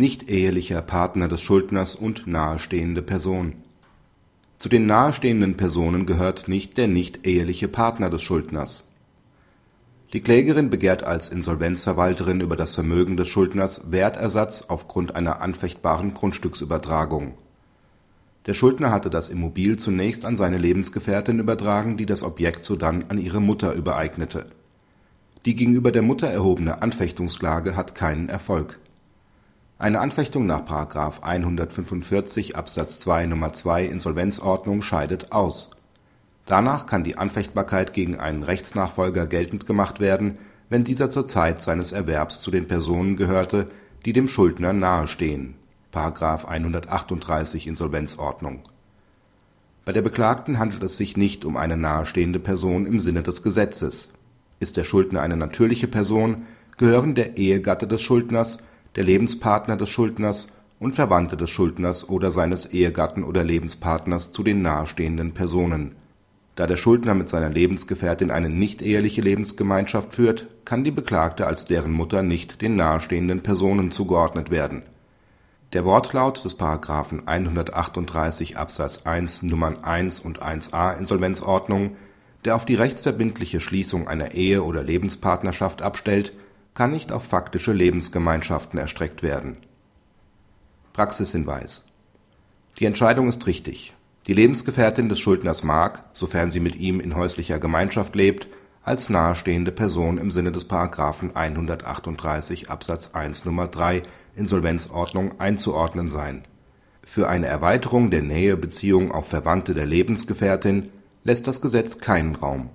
Nicht-ehelicher Partner des Schuldners und nahestehende Person Zu den nahestehenden Personen gehört nicht der nicht-eheliche Partner des Schuldners. Die Klägerin begehrt als Insolvenzverwalterin über das Vermögen des Schuldners Wertersatz aufgrund einer anfechtbaren Grundstücksübertragung. Der Schuldner hatte das Immobil zunächst an seine Lebensgefährtin übertragen, die das Objekt sodann an ihre Mutter übereignete. Die gegenüber der Mutter erhobene Anfechtungsklage hat keinen Erfolg. Eine Anfechtung nach § 145 Absatz 2 Nr. 2 Insolvenzordnung scheidet aus. Danach kann die Anfechtbarkeit gegen einen Rechtsnachfolger geltend gemacht werden, wenn dieser zur Zeit seines Erwerbs zu den Personen gehörte, die dem Schuldner nahestehen § 138 Insolvenzordnung). Bei der Beklagten handelt es sich nicht um eine nahestehende Person im Sinne des Gesetzes. Ist der Schuldner eine natürliche Person, gehören der Ehegatte des Schuldners, der Lebenspartner des Schuldners und Verwandte des Schuldners oder seines Ehegatten oder Lebenspartners zu den nahestehenden Personen. Da der Schuldner mit seiner Lebensgefährtin eine nichteheliche Lebensgemeinschaft führt, kann die Beklagte als deren Mutter nicht den nahestehenden Personen zugeordnet werden. Der Wortlaut des § 138 Absatz 1 Nummern 1 und 1a Insolvenzordnung, der auf die rechtsverbindliche Schließung einer Ehe oder Lebenspartnerschaft abstellt, kann nicht auf faktische Lebensgemeinschaften erstreckt werden. Praxishinweis Die Entscheidung ist richtig. Die Lebensgefährtin des Schuldners mag, sofern sie mit ihm in häuslicher Gemeinschaft lebt, als nahestehende Person im Sinne des § 138 Absatz 1 Nr. 3 Insolvenzordnung einzuordnen sein. Für eine Erweiterung der Nähebeziehung auf Verwandte der Lebensgefährtin lässt das Gesetz keinen Raum